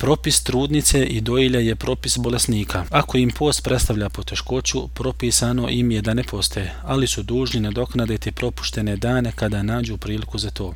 Propis trudnice i dojilja je propis bolesnika. Ako im post predstavlja poteškoću, propisano im je da ne poste, ali su dužni nadoknaditi propuštene dane kada nađu priliku za to.